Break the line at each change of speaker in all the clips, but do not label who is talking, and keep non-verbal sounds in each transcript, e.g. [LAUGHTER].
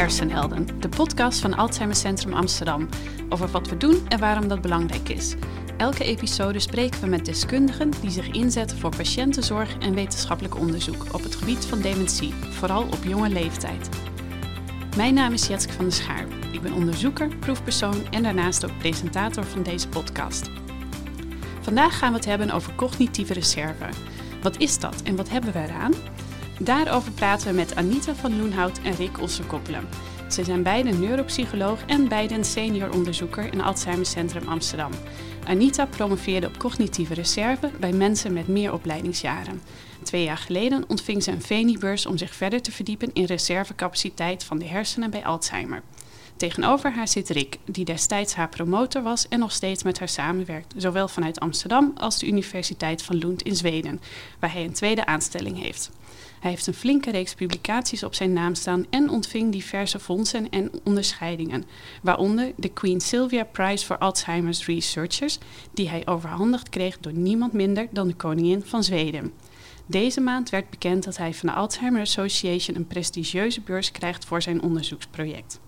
Hersenhelden, de podcast van Alzheimer Centrum Amsterdam. Over wat we doen en waarom dat belangrijk is. Elke episode spreken we met deskundigen die zich inzetten voor patiëntenzorg en wetenschappelijk onderzoek op het gebied van dementie, vooral op jonge leeftijd. Mijn naam is Jetske van der Schaar. Ik ben onderzoeker, proefpersoon en daarnaast ook presentator van deze podcast. Vandaag gaan we het hebben over cognitieve reserve. Wat is dat en wat hebben we eraan? Daarover praten we met Anita van Loenhout en Rick Osserkoppelen. Ze zijn beide neuropsycholoog en beide een senior onderzoeker in Alzheimer Centrum Amsterdam. Anita promoveerde op cognitieve reserve bij mensen met meer opleidingsjaren. Twee jaar geleden ontving ze een VENI-beurs om zich verder te verdiepen in reservecapaciteit van de hersenen bij Alzheimer. Tegenover haar zit Rick, die destijds haar promotor was en nog steeds met haar samenwerkt, zowel vanuit Amsterdam als de Universiteit van Lund in Zweden, waar hij een tweede aanstelling heeft. Hij heeft een flinke reeks publicaties op zijn naam staan en ontving diverse fondsen en onderscheidingen, waaronder de Queen Sylvia Prize for Alzheimer's Researchers, die hij overhandigd kreeg door niemand minder dan de koningin van Zweden. Deze maand werd bekend dat hij van de Alzheimer Association een prestigieuze beurs krijgt voor zijn onderzoeksproject.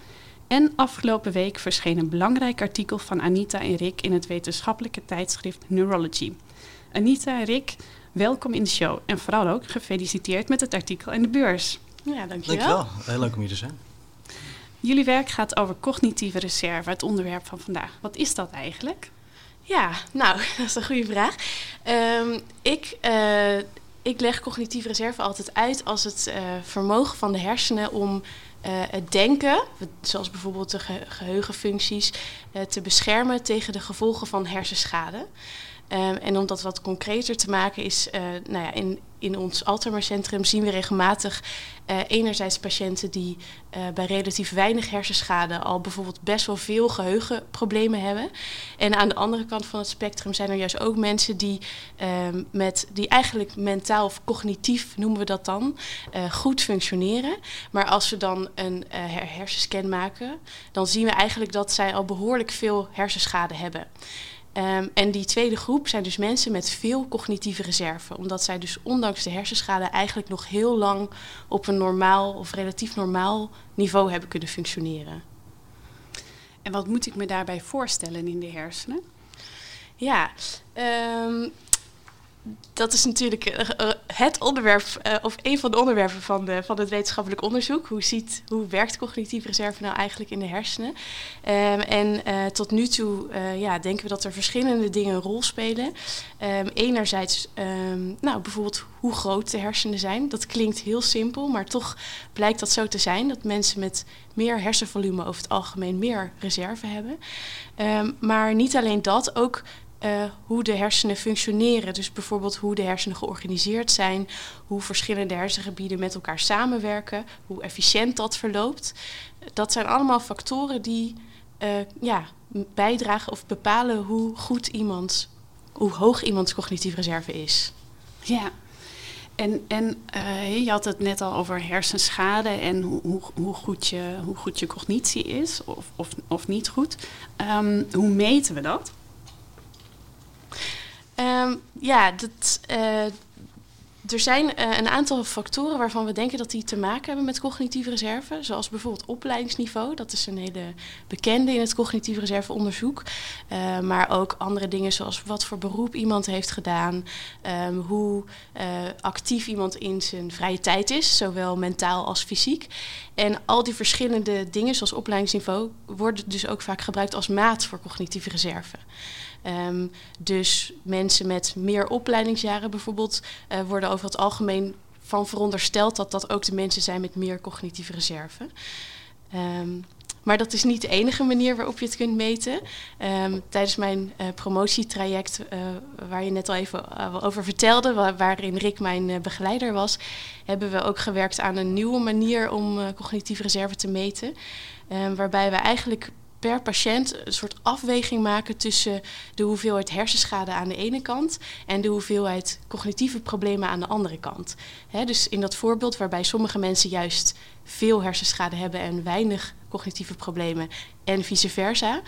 En afgelopen week verscheen een belangrijk artikel van Anita en Rick in het wetenschappelijke tijdschrift Neurology. Anita en Rick, welkom in de show en vooral ook gefeliciteerd met het artikel en de beurs.
Ja, dankjewel.
Dankjewel. Heel leuk om hier te zijn.
Jullie werk gaat over cognitieve reserve, het onderwerp van vandaag. Wat is dat eigenlijk?
Ja, nou, [LAUGHS] dat is een goede vraag. Um, ik, uh, ik leg cognitieve reserve altijd uit als het uh, vermogen van de hersenen om uh, het denken, zoals bijvoorbeeld de ge geheugenfuncties, te beschermen tegen de gevolgen van hersenschade. Um, en om dat wat concreter te maken is, uh, nou ja, in, in ons Alzheimercentrum zien we regelmatig uh, enerzijds patiënten die uh, bij relatief weinig hersenschade al bijvoorbeeld best wel veel geheugenproblemen hebben. En aan de andere kant van het spectrum zijn er juist ook mensen die, um, met, die eigenlijk mentaal of cognitief, noemen we dat dan, goed functioneren. Maar als we dan een hersenscan maken, dan zien we eigenlijk dat zij al behoorlijk veel hersenschade hebben. Um, en die tweede groep zijn dus mensen met veel cognitieve reserve. Omdat zij dus ondanks de hersenschade eigenlijk nog heel lang op een normaal of relatief normaal niveau hebben kunnen functioneren.
En wat moet ik me daarbij voorstellen in de hersenen?
Ja, um, dat is natuurlijk uh, het onderwerp, uh, of een van de onderwerpen van, de, van het wetenschappelijk onderzoek. Hoe, ziet, hoe werkt cognitieve reserve nou eigenlijk in de hersenen? Um, en tot nu toe ja, denken we dat er verschillende dingen een rol spelen. Um, enerzijds, um, nou, bijvoorbeeld hoe groot de hersenen zijn. Dat klinkt heel simpel, maar toch blijkt dat zo te zijn. Dat mensen met meer hersenvolume over het algemeen meer reserve hebben. maar niet alleen dat, ook uh, hoe de hersenen functioneren. Dus bijvoorbeeld hoe de hersenen georganiseerd zijn, hoe verschillende hersengebieden met elkaar samenwerken, hoe efficiënt dat verloopt. Dat zijn allemaal factoren die uh, ja, bijdragen of bepalen hoe goed iemand, hoe hoog iemands cognitieve reserve is.
Ja. En, en uh, je had het net al over hersenschade en hoe, hoe, hoe, goed, je, hoe goed je cognitie is, of, of, of niet goed. Um, hoe meten we dat?
Um, ja, uh, er zijn uh, een aantal factoren waarvan we denken dat die te maken hebben met cognitieve reserve. Zoals bijvoorbeeld opleidingsniveau. Dat is een hele bekende in het cognitieve reserveonderzoek. Uh, maar ook andere dingen zoals wat voor beroep iemand heeft gedaan. Um, hoe actief iemand in zijn vrije tijd is. Zowel mentaal als fysiek. En al die verschillende dingen zoals opleidingsniveau worden dus ook vaak gebruikt als maat voor cognitieve reserve. Um, dus mensen met meer opleidingsjaren bijvoorbeeld uh, worden over het algemeen van verondersteld dat dat ook de mensen zijn met meer cognitieve reserve. Um, maar dat is niet de enige manier waarop je het kunt meten. Um, tijdens mijn uh, promotietraject, uh, waar je net al even over vertelde, waar, waarin Rick mijn begeleider was, hebben we ook gewerkt aan een nieuwe manier om cognitieve reserve te meten. Waarbij we eigenlijk per patiënt een soort afweging maken tussen de hoeveelheid hersenschade aan de ene kant en de hoeveelheid cognitieve problemen aan de andere kant. Dus in dat voorbeeld waarbij sommige mensen juist veel hersenschade hebben en weinig cognitieve problemen en vice versa.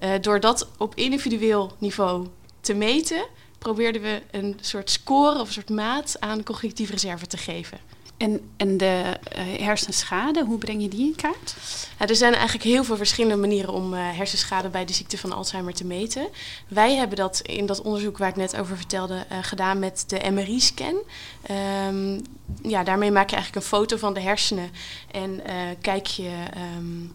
Uh, door dat op individueel niveau te meten, probeerden we een soort score of een soort maat aan cognitieve reserve te geven.
En, en de hersenschade, hoe breng je die in kaart?
Er zijn eigenlijk heel veel verschillende manieren om hersenschade bij de ziekte van Alzheimer te meten. Wij hebben dat in dat onderzoek waar ik net over vertelde gedaan met de MRI-scan. Ehm, ja, daarmee maak je eigenlijk een foto van de hersenen en kijk je. Um,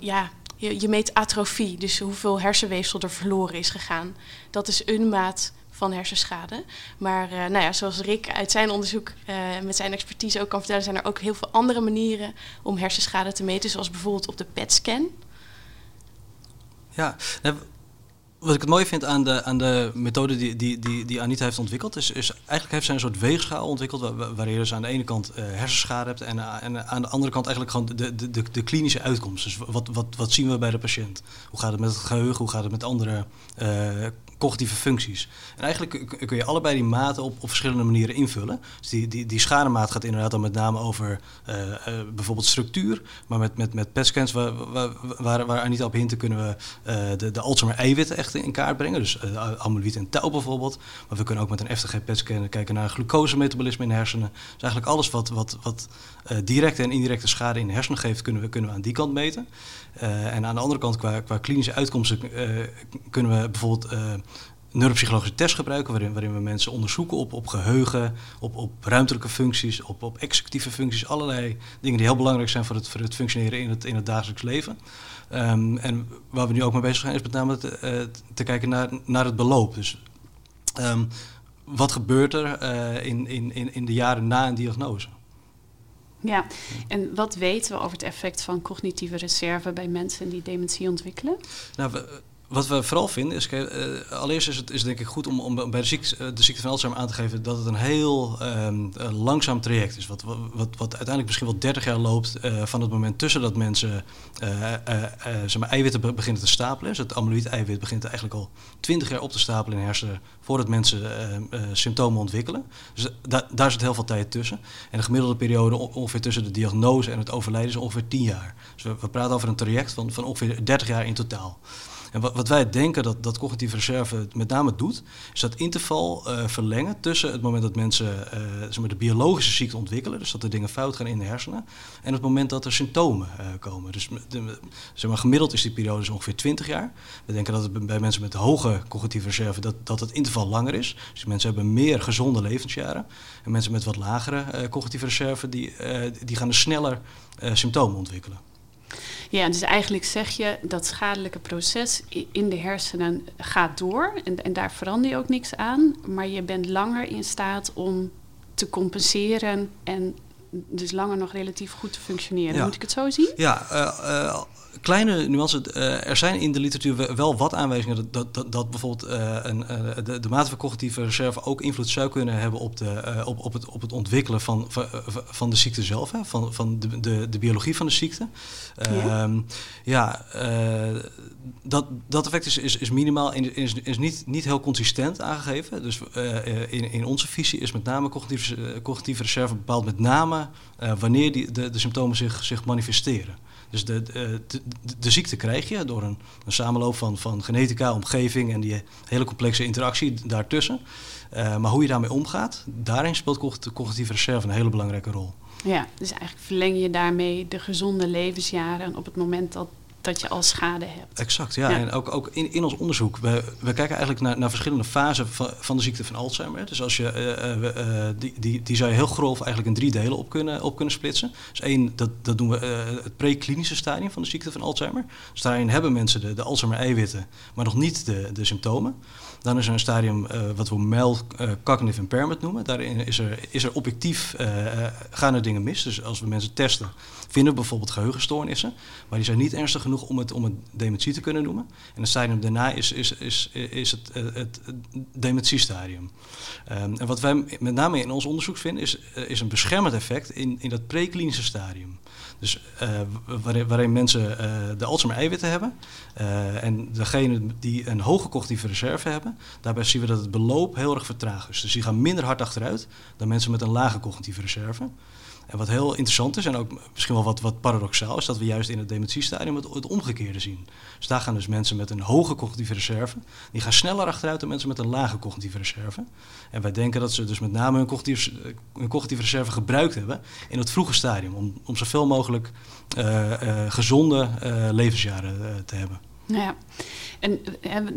ja, je, je meet atrofie, dus hoeveel hersenweefsel er verloren is gegaan. Dat is een maat van hersenschade. Maar uh, nou ja, zoals Rick uit zijn onderzoek uh, met zijn expertise ook kan vertellen, zijn er ook heel veel andere manieren om hersenschade te meten, zoals bijvoorbeeld op de PET-scan.
Ja, nou, wat ik het mooie vind aan de, aan de methode die, die, die, die Anita heeft ontwikkeld, is, is eigenlijk heeft zij een soort weegschaal ontwikkeld waar, waar je dus aan de ene kant uh, hersenschade hebt en, en aan de andere kant eigenlijk gewoon de, de, de, de klinische uitkomst. Dus wat, wat, wat zien we bij de patiënt? Hoe gaat het met het geheugen? Hoe gaat het met andere uh, cognitieve functies. En eigenlijk kun je allebei die maten op, op verschillende manieren invullen. Dus die, die, die schademaat gaat inderdaad dan met name over uh, uh, bijvoorbeeld structuur. Maar met, met, met PET-scans, waar, waar, waar Anita op hinten, kunnen we uh, de, de Alzheimer-eiwitten echt in kaart brengen. Dus amyloïd en tau bijvoorbeeld. Maar we kunnen ook met een FTG-PET-scan kijken naar glucosemetabolisme in de hersenen. Dus eigenlijk alles wat, wat, wat directe en indirecte schade in de hersenen geeft, kunnen we, kunnen we aan die kant meten. en aan de andere kant, qua, qua klinische uitkomsten, kunnen we bijvoorbeeld neuropsychologische test gebruiken, waarin, waarin we mensen onderzoeken op, op geheugen, op, op ruimtelijke functies, op, op executieve functies, allerlei dingen die heel belangrijk zijn voor het, voor het functioneren in het, in het dagelijks leven. Um, en waar we nu ook mee bezig zijn, is met name te, uh, te kijken naar, naar het beloop. Dus um, wat gebeurt er uh, in, in, in de jaren na een diagnose?
Ja, en wat weten we over het effect van cognitieve reserve bij mensen die dementie ontwikkelen?
Nou, we, wat we vooral vinden is, uh, allereerst is het is denk ik goed om, om bij de ziekte, de ziekte van Alzheimer aan te geven dat het een heel um, uh, langzaam traject is. Wat, wat, wat, uiteindelijk misschien wel 30 jaar loopt van het moment tussen dat mensen zeg maar, eiwitten beginnen te stapelen. Dus het amyloïd-eiwit begint eigenlijk al 20 jaar op te stapelen in hersenen voordat mensen symptomen ontwikkelen. Dus da daar zit heel veel tijd tussen. En de gemiddelde periode ongeveer tussen de diagnose en het overlijden is ongeveer 10 jaar. Dus we, we praten over een traject van, van ongeveer 30 jaar in totaal. En wat, wat wij denken dat, dat cognitieve reserve met name doet, is dat interval uh, verlengen tussen het moment dat mensen uh, de biologische ziekte ontwikkelen, dus dat er dingen fout gaan in de hersenen, en het moment dat er symptomen uh, komen. Dus zeg maar, gemiddeld is die periode ongeveer 20 jaar. We denken dat het bij mensen met hoge cognitieve reserve dat, dat het interval langer is. Dus mensen hebben meer gezonde levensjaren. En mensen met wat lagere cognitieve reserve, die, die gaan er sneller symptomen ontwikkelen.
Ja, dus eigenlijk zeg je dat schadelijke proces in de hersenen gaat door en, en daar verander je ook niks aan, maar je bent langer in staat om te compenseren en dus langer nog relatief goed te functioneren. Moet ik het zo zien?
Ja, uh, uh, kleine nuance. Uh, er zijn in de literatuur wel wat aanwijzingen dat, dat, dat bijvoorbeeld een, de, de, mate van cognitieve reserve ook invloed zou kunnen hebben op, de, op, op, het, op het ontwikkelen van, van, van de ziekte zelf, hè, van, van de, de, de biologie van de ziekte. Ja, um, ja dat, dat effect is, is, is minimaal en is, is niet, niet heel consistent aangegeven. Dus in, in onze visie is met name cognitieve, cognitieve reserve bepaald met name wanneer die, de, symptomen zich, zich manifesteren. Dus de, de, de, de, ziekte krijg je door een, een samenloop van, van genetica, omgeving en die hele complexe interactie daartussen. Uh, maar hoe je daarmee omgaat, daarin speelt de cognitieve reserve een hele belangrijke rol.
Ja, dus eigenlijk verleng je daarmee de gezonde levensjaren op het moment dat dat je al schade hebt.
Exact, ja. En ook, ook in, in ons onderzoek, we, we kijken eigenlijk naar, naar verschillende fasen van, van de ziekte van Alzheimer. Dus als je, uh, uh, die, die, die zou je heel grof eigenlijk in drie delen op kunnen, op kunnen splitsen. Dus één, dat, dat doen we uh, het preklinische stadium van de ziekte van Alzheimer. Dus daarin hebben mensen de, de Alzheimer-eiwitten, maar nog niet de, de symptomen. Dan is er een stadium wat we mild cognitive impairment noemen. Daarin is er, is er objectief, gaan er dingen mis. Dus als we mensen testen, vinden we bijvoorbeeld geheugenstoornissen. Maar die zijn niet ernstig genoeg om het, om het dementie te kunnen noemen. En het stadium daarna is, is, is, is het, het, het dementiestadium. Um, en wat wij met name in ons onderzoek vinden, is, is een beschermend effect in, in dat preklinische stadium. Dus uh, waarin, mensen de Alzheimer-eiwitten hebben. En degene die een hoge cognitieve reserve hebben, daarbij zien we dat het beloop heel erg vertraagd is. Dus die gaan minder hard achteruit dan mensen met een lage cognitieve reserve. En wat heel interessant is, en ook misschien wel wat, wat paradoxaal, is dat we juist in het dementiestadium het, het omgekeerde zien. Dus daar gaan dus mensen met een hoge cognitieve reserve, die gaan sneller achteruit dan mensen met een lage cognitieve reserve. En wij denken dat ze dus met name hun cognitieve, hun cognitieve reserve gebruikt hebben in het vroege stadium, om, om zoveel mogelijk uh, uh, gezonde uh, levensjaren te hebben.
Nou ja, en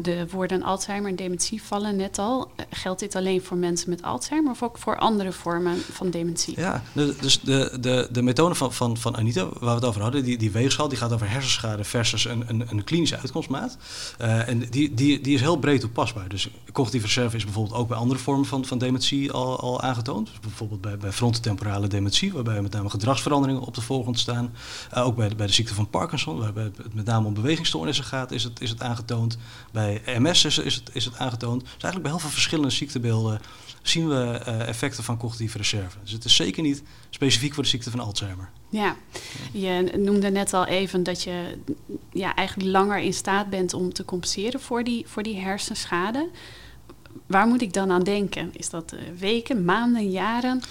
de woorden Alzheimer en dementie vallen net al. Geldt dit alleen voor mensen met Alzheimer of ook voor andere vormen van dementie?
Ja, dus de, de, de methode van, van, van Anita, waar we het over hadden, die, die weegschaal, die gaat over hersenschade versus een, een, een klinische uitkomstmaat. Uh, en die, die, die is heel breed toepasbaar. Dus cognitieve reserve is bijvoorbeeld ook bij andere vormen van, van dementie al, al aangetoond. Dus bijvoorbeeld bij, bij frontotemporale dementie, waarbij met name gedragsveranderingen op de voorgrond staan. Ook bij de, bij de ziekte van Parkinson, waarbij het met name om bewegingsstoornissen gaat, is het, is het aangetoond. Bij MS is, is, het, is het aangetoond. Dus eigenlijk bij heel veel verschillende ziektebeelden zien we uh, effecten van cognitieve reserve. Dus het is zeker niet specifiek voor de ziekte van Alzheimer.
Ja, je noemde net al even dat je ja, eigenlijk langer in staat bent om te compenseren voor die, voor die hersenschade. Waar moet ik dan aan denken? Is dat uh, weken, maanden, jaren?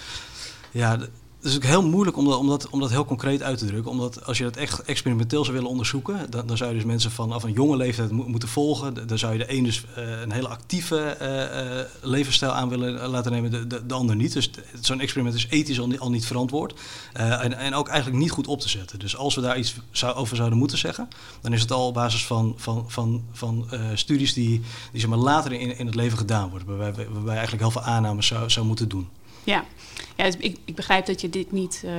Ja, het is ook heel moeilijk om dat, heel concreet uit te drukken. Omdat als je dat echt experimenteel zou willen onderzoeken, dan, dan zou je dus mensen vanaf een jonge leeftijd moeten volgen. Dan zou je de een dus uh, een hele actieve uh, uh, levensstijl aan willen laten nemen, de, de, de ander niet. Dus zo'n experiment is ethisch al niet, al niet verantwoord. en, en ook eigenlijk niet goed op te zetten. Dus als we daar iets zou, over zouden moeten zeggen, dan is het al op basis van, van, van, van studies die, die zeg maar, later in, in het leven gedaan worden. Waarbij, waarbij eigenlijk heel veel aannames zou, zou moeten doen.
Ja, ja dus ik, ik, begrijp dat je dit niet uh,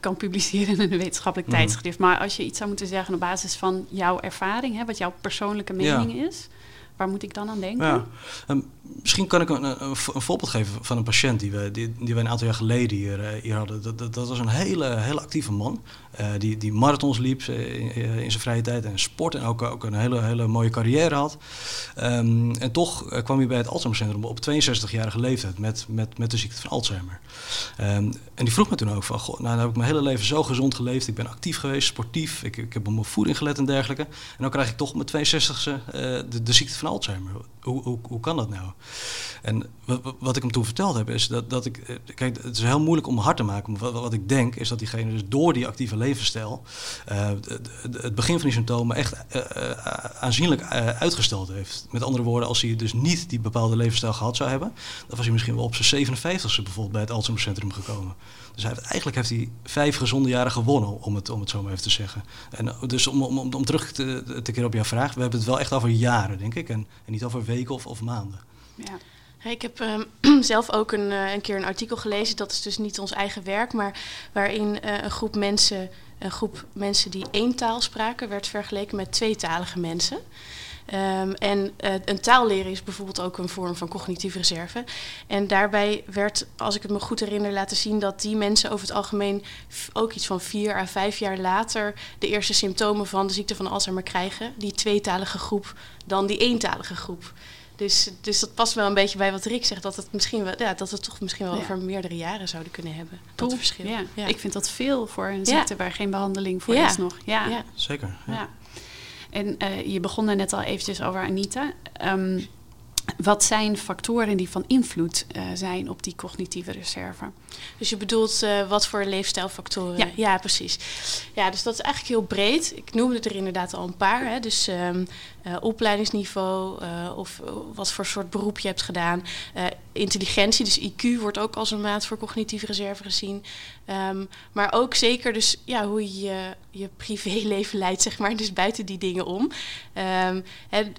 kan publiceren in een wetenschappelijk mm. tijdschrift. Maar als je iets zou moeten zeggen op basis van jouw ervaring, hè, wat jouw persoonlijke mening ja. is, waar moet ik dan aan denken?
Ja. Um, misschien kan ik een, een, een, voorbeeld geven van een patiënt die we, die, die we een aantal jaar geleden hier, uh, hier hadden. Dat, dat, dat, was een hele, hele actieve man. Uh, die, die marathons liep in, in, zijn vrije tijd en sport en ook, ook een hele, hele mooie carrière had. Um, en toch kwam hij bij het Alzheimercentrum op 62-jarige leeftijd met, met, met de ziekte van Alzheimer. Um, en die vroeg me toen ook van, goh, nou, dan heb ik mijn hele leven zo gezond geleefd. Ik ben actief geweest, sportief. Ik, ik heb op mijn voeding gelet en dergelijke. En dan krijg ik toch met 62e de, de ziekte van Alzheimer. Hoe, hoe, hoe kan dat nou? En wat ik hem toen verteld heb, is dat, dat ik. Kijk, het is heel moeilijk om hard te maken. Wat, wat ik denk, is dat diegene dus door die actieve levensstijl. Uh, het begin van die symptomen echt uh, aanzienlijk uitgesteld heeft. Met andere woorden, als hij dus niet die bepaalde levensstijl gehad zou hebben, dan was hij misschien wel op zijn 57ste bijvoorbeeld bij het Alzheimercentrum gekomen. Dus hij heeft, eigenlijk heeft hij vijf gezonde jaren gewonnen, om het, om het zo maar even te zeggen. En dus om, om, om, om terug te, te keren op jouw vraag, we hebben het wel echt over jaren, denk ik. En, en niet over weken of, of maanden.
Ja. Ik heb um, [CLEARS THROAT] zelf ook een, uh, een keer een artikel gelezen, dat is dus niet ons eigen werk, maar waarin uh, een groep mensen, een groep mensen die één taal spraken, werd vergeleken met tweetalige mensen. Um, en uh, een taal leren is bijvoorbeeld ook een vorm van cognitieve reserve. En daarbij werd, als ik het me goed herinner, laten zien dat die mensen over het algemeen ook iets van vier à vijf jaar later de eerste symptomen van de ziekte van Alzheimer krijgen. Die tweetalige groep dan die eentalige groep. Dus, dus dat past wel een beetje bij wat Rick zegt, dat het misschien wel, ja, dat we toch misschien wel ja. over meerdere jaren zouden kunnen hebben. Dat verschil.
Ja. ja. Ik vind dat veel voor een ziekte waar geen behandeling voor is nog. Ja,
zeker.
Ja. En uh, je begon er net al eventjes over Anita. Um, wat zijn factoren die van invloed uh, zijn op die cognitieve reserve?
Dus je bedoelt uh, wat voor leefstijlfactoren?
Ja.
ja, precies. Ja, dus dat is eigenlijk heel breed. Ik noemde er inderdaad al een paar. Hè. Dus um, uh, opleidingsniveau of wat voor soort beroep je hebt gedaan. intelligentie, dus IQ, wordt ook als een maat voor cognitieve reserve gezien. Um, maar ook zeker dus ja, hoe je je, privéleven [LAUGHS] leidt, zeg maar. Dus buiten die dingen om. Hè,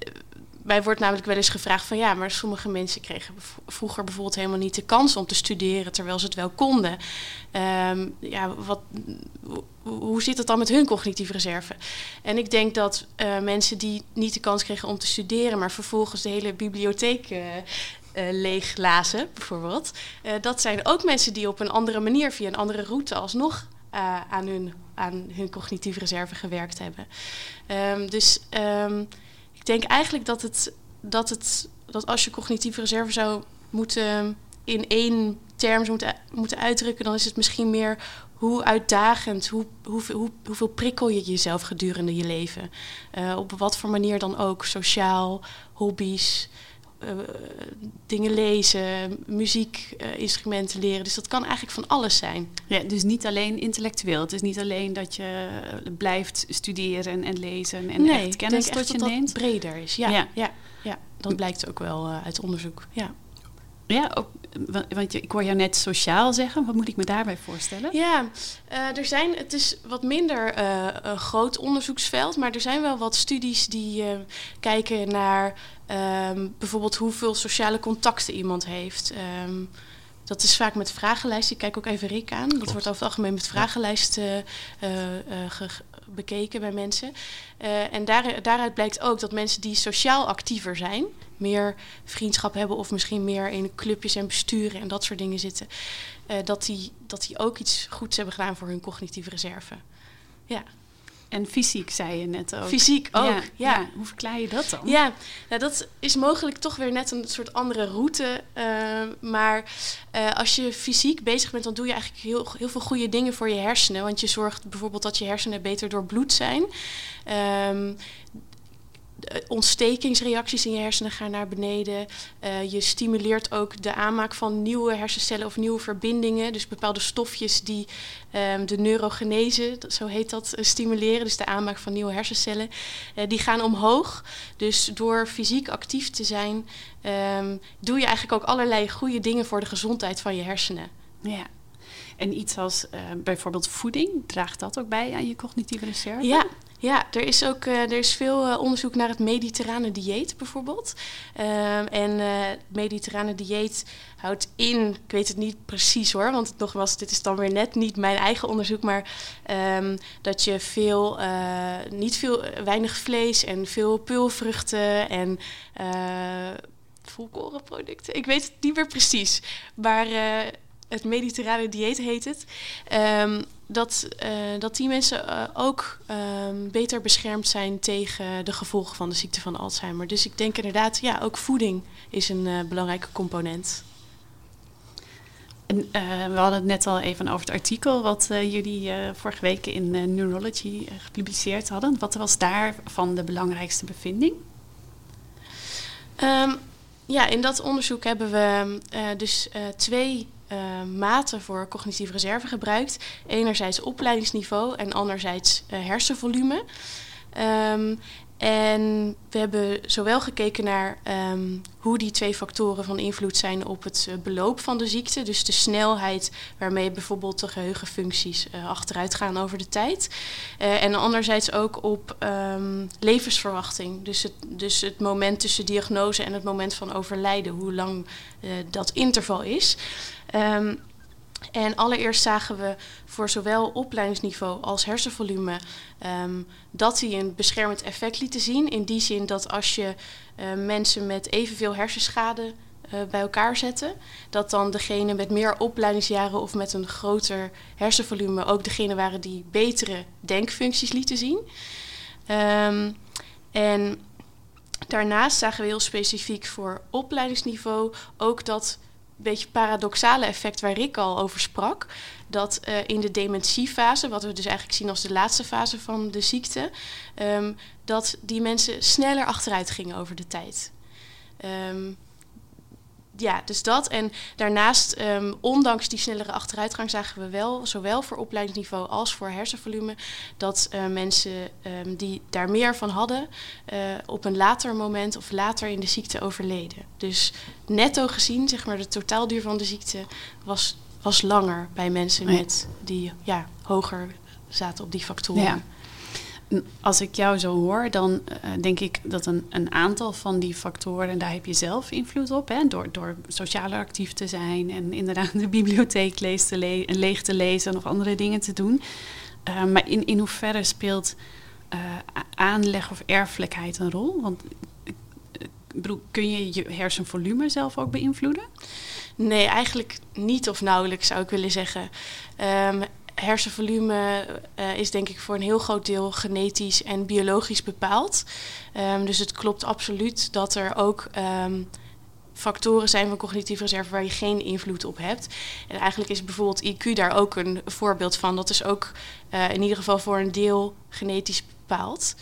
mij wordt namelijk wel eens gevraagd van ja, maar sommige mensen kregen vroeger bijvoorbeeld helemaal niet de kans om te studeren terwijl ze het wel konden. Um, ja, wat, hoe zit het dan met hun cognitieve reserve? En ik denk dat uh, mensen die niet de kans kregen om te studeren, maar vervolgens de hele bibliotheek. Uh, uh, leeg lazen, bijvoorbeeld. Dat zijn ook mensen die op een andere manier, via een andere route, alsnog aan, hun, aan hun cognitieve reserve gewerkt hebben. Um, dus um, ik denk eigenlijk dat het, dat het dat als je cognitieve reserve zou moeten in één term moeten, moeten uitdrukken, dan is het misschien meer hoe uitdagend, hoe, hoe, hoe, hoeveel prikkel je jezelf gedurende je leven. Uh, op wat voor manier dan ook, sociaal, hobby's, eh, dingen lezen, muziekinstrumenten leren. Dus dat kan eigenlijk van alles zijn.
Ja, dus niet alleen intellectueel. Het is niet alleen dat je blijft studeren en lezen en
nee,
echt kennis tot je neemt.
dat dat breder is. Ja,
Ja.
ja. ja, dat blijkt ook wel eh, uit onderzoek. Ja.
Ja, ook, wa- want je- ik hoor jou net sociaal zeggen. Wat moet ik me daarbij voorstellen?
Ja, eh, er zijn, het is wat minder eh, een groot onderzoeksveld, maar er zijn wel wat studies die eh, kijken naar ehm, bijvoorbeeld hoeveel sociale contacten iemand heeft. Ehm, dat is vaak met vragenlijsten. Ik kijk ook even Rick aan. Dat wordt over het algemeen met vragenlijsten eh, eh, ge- bekeken bij mensen. Eh, en daar, daaruit blijkt ook dat mensen die sociaal actiever zijn, meer vriendschap hebben of misschien meer in clubjes en besturen en dat soort dingen zitten, eh, dat, die, dat die ook iets goeds hebben gedaan voor hun cognitieve reserve. Ja,
En fysiek zei je net ook.
fysiek ook.
Ja,
Ja,
ja. Hoe verklaar je dat dan?
Ja, nou, dat is mogelijk toch weer net een soort andere route. eh, maar eh, als je fysiek bezig bent, dan doe je eigenlijk heel, heel veel goede dingen voor je hersenen. Want je zorgt bijvoorbeeld dat je hersenen beter doorbloed zijn. Ehm, ontstekingsreacties in je hersenen gaan naar beneden. Eh, je stimuleert ook de aanmaak van nieuwe hersencellen of nieuwe verbindingen. Dus bepaalde stofjes die ehm, de neurogenese, zo heet dat, eh, stimuleren. Dus de aanmaak van nieuwe hersencellen. Eh, die gaan omhoog. Dus door fysiek actief te zijn, ehm, doe je eigenlijk ook allerlei goede dingen voor de gezondheid van je hersenen.
Ja. En iets als eh, bijvoorbeeld voeding, draagt dat ook bij aan je cognitieve reserve?
Ja, ja er is ook eh, er is veel eh, onderzoek naar het mediterrane dieet bijvoorbeeld. Ehm, en eh, het mediterrane dieet houdt in, ik weet het niet precies hoor, want nogmaals, dit is dan weer net niet mijn eigen onderzoek, maar ehm, dat je veel, niet veel, weinig vlees en veel peulvruchten en eh volkorenproducten. Ik weet het niet meer precies, maar het mediterrane dieet heet het. Ehm, dat, eh, dat die mensen eh, ook ehm, beter beschermd zijn tegen de gevolgen van de ziekte van Alzheimer. Dus ik denk inderdaad, ja, ook voeding is een eh, belangrijke component.
En, we hadden het net al even over het artikel wat jullie vorige week in Neurology gepubliceerd hadden. Wat was daarvan de belangrijkste bevinding?
Ehm, ja, in dat onderzoek hebben we eh, dus twee eh, maten voor cognitieve reserve gebruikt. Enerzijds opleidingsniveau en anderzijds eh, hersenvolume. Ehm, en we hebben zowel gekeken naar ehm, hoe die twee factoren van invloed zijn op het eh, beloop van de ziekte. Dus de snelheid waarmee bijvoorbeeld de geheugenfuncties eh, achteruit gaan over de tijd. Eh, en anderzijds ook op ehm, levensverwachting. Dus het, dus het moment tussen diagnose en het moment van overlijden. Hoe lang dat interval is. Ehm, en allereerst zagen we voor zowel opleidingsniveau als hersenvolume ehm, dat die een beschermend effect lieten zien. In die zin dat als je eh, mensen met evenveel hersenschade eh, bij elkaar zetten, dat dan degene met meer opleidingsjaren of met een groter hersenvolume ook degene waren die betere denkfuncties lieten zien. Ehm, en daarnaast zagen we heel specifiek voor opleidingsniveau ook dat beetje paradoxale effect waar Rick al over sprak. Dat eh, in de dementiefase, wat we dus eigenlijk zien als de laatste fase van de ziekte, ehm, dat die mensen sneller achteruit gingen over de tijd. Ehm, ja, dus dat. En daarnaast, ehm, ondanks die snellere achteruitgang, zagen we wel, zowel voor opleidingsniveau als voor hersenvolume, dat eh, mensen ehm, die daar meer van hadden, eh, op een later moment of later in de ziekte overleden. Dus netto gezien, zeg maar, de totaalduur van de ziekte was, was langer bij mensen met die ja, hoger zaten op die factoren.
Ja. Als ik jou zo hoor, dan eh, denk ik dat een, een aantal van die factoren, daar heb je zelf invloed op. Hè? Door, door socialer actief te zijn en inderdaad de bibliotheek lees te le leeg te lezen of andere dingen te doen. Uh, maar in, in hoeverre speelt uh, aanleg of erfelijkheid een rol? Want bedoel, kun je je hersenvolume zelf ook beïnvloeden?
Nee, eigenlijk niet of nauwelijks zou ik willen zeggen. Um, hersenvolume uh, is denk ik voor een heel groot deel genetisch en biologisch bepaald. Um, dus het klopt absoluut dat er ook um, factoren zijn van cognitieve reserve waar je geen invloed op hebt. En eigenlijk is bijvoorbeeld IQ daar ook een voorbeeld van. Dat is ook uh, in ieder geval voor een deel genetisch bepaald.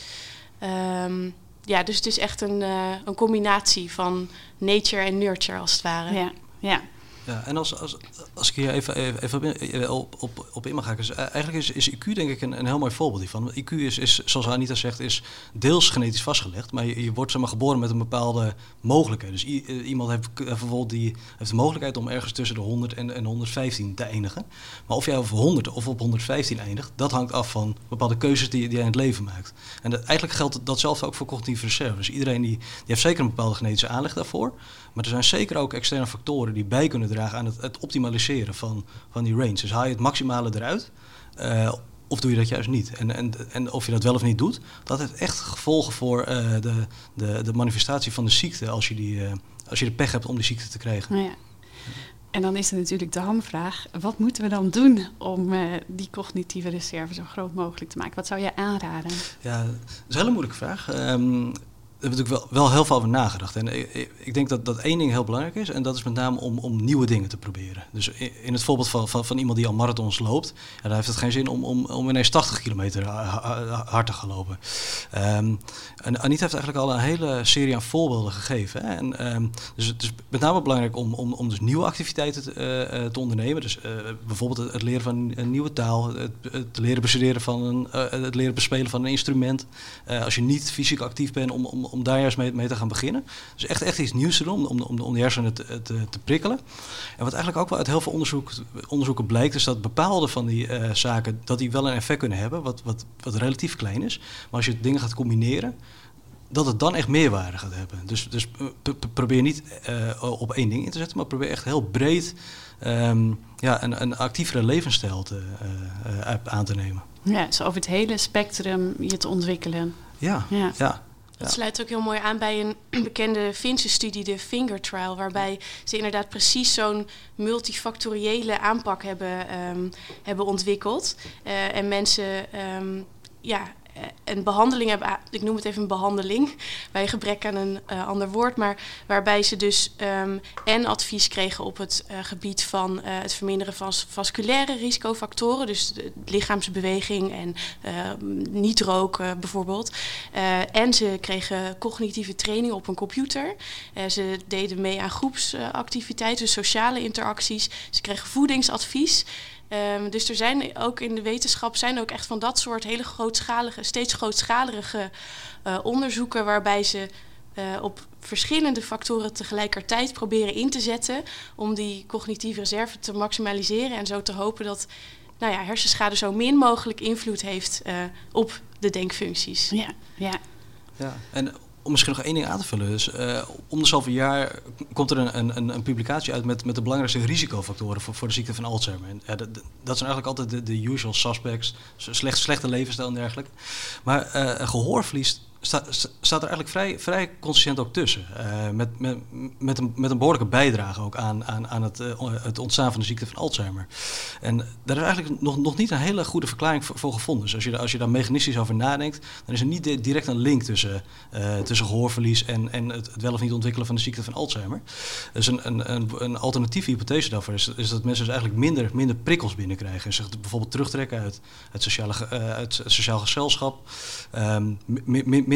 ja, dus het is echt een, uh, een combinatie van nature en nurture als het ware.
Ja, ja.
Ja, en als, als, als ik hier even, even, op, op, op in mag gaan. Dus eigenlijk is, is IQ denk ik een, een heel mooi voorbeeld hiervan. IQ is, is, zoals Anita zegt, is deels genetisch vastgelegd. Maar je, wordt zeg maar, geboren met een bepaalde mogelijkheid. Dus iemand heeft bijvoorbeeld die heeft de mogelijkheid om ergens tussen de 100 en, en 115 te eindigen. Maar of jij op 100 of op 115 eindigt, dat hangt af van bepaalde keuzes die, die jij in het leven maakt. En eigenlijk geldt datzelfde ook voor cognitieve reserve. Dus iedereen die, die heeft zeker een bepaalde genetische aanleg daarvoor. Maar er zijn zeker ook externe factoren die bij kunnen dragen aan het, het optimaliseren van, van die range. Dus haal je het maximale eruit. Uh, of doe je dat juist niet? En, en, en of je dat wel of niet doet, dat heeft echt gevolgen voor uh, de, de, de manifestatie van de ziekte als je, die, uh, als je de pech hebt om die ziekte te krijgen.
Nou ja. En dan is er natuurlijk de hamvraag: wat moeten we dan doen om uh, die cognitieve reserve zo groot mogelijk te maken? Wat zou je aanraden?
Ja, dat is een hele moeilijke vraag. Um, hebben natuurlijk wel, wel heel veel over nagedacht. En ik, ik, denk dat, dat één ding heel belangrijk is. En dat is met name om, om nieuwe dingen te proberen. Dus in het voorbeeld van, van, van iemand die al marathons loopt. Ja, dan heeft het geen zin om, om, om ineens 80 kilometer hard te gaan lopen. Um, en Anita heeft eigenlijk al een hele serie aan voorbeelden gegeven. Hè? En, um, dus het is met name belangrijk om, om, om dus nieuwe activiteiten te, uh, te ondernemen. Dus uh, bijvoorbeeld het, leren van een nieuwe taal. Het, het leren bestuderen van een, het leren bespelen van een instrument. als je niet fysiek actief bent om, om om daar juist mee, mee, te gaan beginnen. Dus echt, echt iets nieuws te doen, om, om, om de hersenen te, te, te, prikkelen. En wat eigenlijk ook wel uit heel veel onderzoek, onderzoeken blijkt, is dat bepaalde van die uh, zaken, dat die wel een effect kunnen hebben, wat, wat, wat relatief klein is. Maar als je dingen gaat combineren, dat het dan echt meerwaarde gaat hebben. Dus, dus probeer niet uh, op één ding in te zetten, maar probeer echt heel breed um, ja, een, een actievere levensstijl te, uh, aan te nemen.
Ja, dus over het hele spectrum je te ontwikkelen.
Ja, ja. ja.
Dat sluit ook heel mooi aan bij een [CLEARS THROAT] bekende Finse studie, de Finger Trial, waarbij ze inderdaad precies zo'n multifactoriële aanpak hebben, um, hebben ontwikkeld. Uh, en mensen um, ja, eh, een behandeling hebben, ik noem het even een behandeling, bij gebrek aan een uh, ander woord, maar waarbij ze dus um, en advies kregen op het uh, gebied van het verminderen van vasculaire risicofactoren, dus de lichaamsbeweging en niet roken bijvoorbeeld. en ze kregen cognitieve training op een computer. ze deden mee aan groepsactiviteiten, sociale interacties. Ze kregen voedingsadvies. Um, dus er zijn ook in de wetenschap zijn ook echt van dat soort hele grootschalige, steeds grootschalige uh, onderzoeken waarbij ze uh, op verschillende factoren tegelijkertijd proberen in te zetten om die cognitieve reserve te maximaliseren en zo te hopen dat nou ja, hersenschade zo min mogelijk invloed heeft uh, op de denkfuncties.
Ja, ja.
ja. En om misschien nog één ding aan te vullen. Dus uh, om de jaar komt er een, een, een, publicatie uit met, met de belangrijkste risicofactoren voor, voor de ziekte van Alzheimer. En, ja, dat, dat, zijn eigenlijk altijd de, de usual suspects. Slecht, slechte levensstijl en dergelijke. Maar uh, gehoorverlies staat, er eigenlijk vrij, vrij consistent ook tussen. Uh, met, met, met, een, met een behoorlijke bijdrage ook aan, aan, aan het, uh, het ontstaan van de ziekte van Alzheimer. En daar is eigenlijk nog, nog niet een hele goede verklaring voor, gevonden. Dus als je, als je daar mechanistisch over nadenkt, dan is er niet direct een link tussen, uh, tussen gehoorverlies en, en het, wel of niet ontwikkelen van de ziekte van Alzheimer. Dus een, een, een, een alternatieve hypothese daarvoor is, is dat mensen dus eigenlijk minder, minder prikkels binnenkrijgen. En zich bijvoorbeeld terugtrekken uit het sociale, uit sociaal gezelschap. Um,